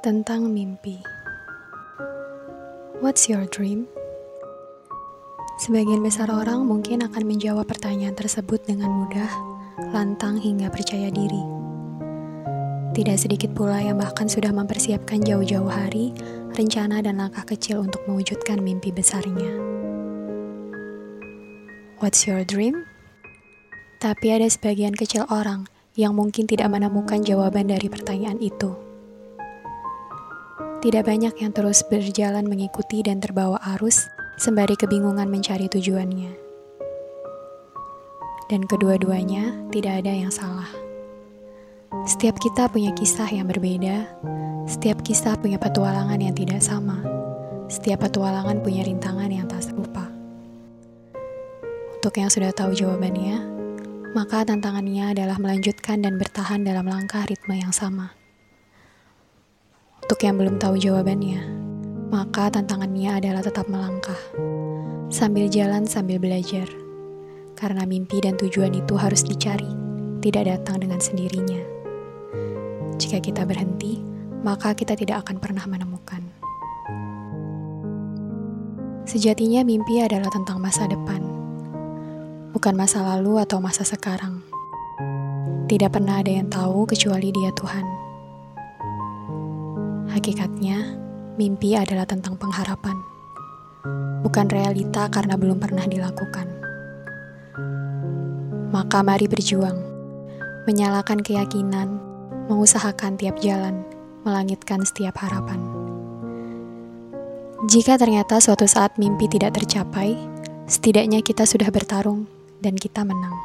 tentang mimpi. What's your dream? Sebagian besar orang mungkin akan menjawab pertanyaan tersebut dengan mudah, lantang hingga percaya diri. Tidak sedikit pula yang bahkan sudah mempersiapkan jauh-jauh hari, rencana dan langkah kecil untuk mewujudkan mimpi besarnya. What's your dream? Tapi ada sebagian kecil orang yang mungkin tidak menemukan jawaban dari pertanyaan itu. Tidak banyak yang terus berjalan mengikuti dan terbawa arus sembari kebingungan mencari tujuannya. Dan kedua-duanya tidak ada yang salah. Setiap kita punya kisah yang berbeda, setiap kisah punya petualangan yang tidak sama, setiap petualangan punya rintangan yang tak serupa. Untuk yang sudah tahu jawabannya, maka tantangannya adalah melanjutkan dan bertahan dalam langkah ritme yang sama. Untuk yang belum tahu jawabannya, maka tantangannya adalah tetap melangkah, sambil jalan sambil belajar. Karena mimpi dan tujuan itu harus dicari, tidak datang dengan sendirinya. Jika kita berhenti, maka kita tidak akan pernah menemukan. Sejatinya mimpi adalah tentang masa depan, bukan masa lalu atau masa sekarang. Tidak pernah ada yang tahu kecuali Dia Tuhan. Hakikatnya, mimpi adalah tentang pengharapan, bukan realita karena belum pernah dilakukan. Maka mari berjuang, menyalakan keyakinan, mengusahakan tiap jalan, melangitkan setiap harapan. Jika ternyata suatu saat mimpi tidak tercapai, setidaknya kita sudah bertarung dan kita menang.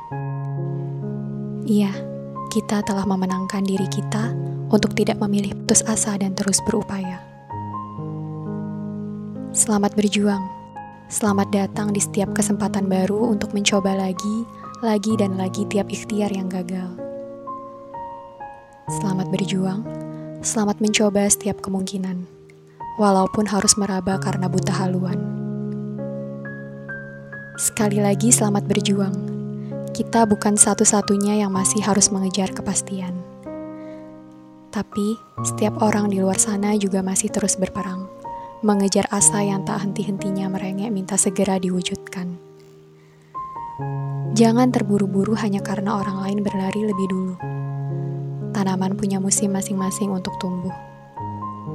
Iya, kita telah memenangkan diri kita untuk tidak memilih putus asa dan terus berupaya. Selamat berjuang. Selamat datang di setiap kesempatan baru untuk mencoba lagi, lagi dan lagi tiap ikhtiar yang gagal. Selamat berjuang. Selamat mencoba setiap kemungkinan. Walaupun harus meraba karena buta haluan. Sekali lagi selamat berjuang. Kita bukan satu-satunya yang masih harus mengejar kepastian. Tapi, setiap orang di luar sana juga masih terus berperang, mengejar asa yang tak henti-hentinya merengek minta segera diwujudkan. Jangan terburu-buru hanya karena orang lain berlari lebih dulu. Tanaman punya musim masing-masing untuk tumbuh.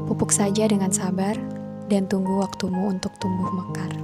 Pupuk saja dengan sabar dan tunggu waktumu untuk tumbuh mekar.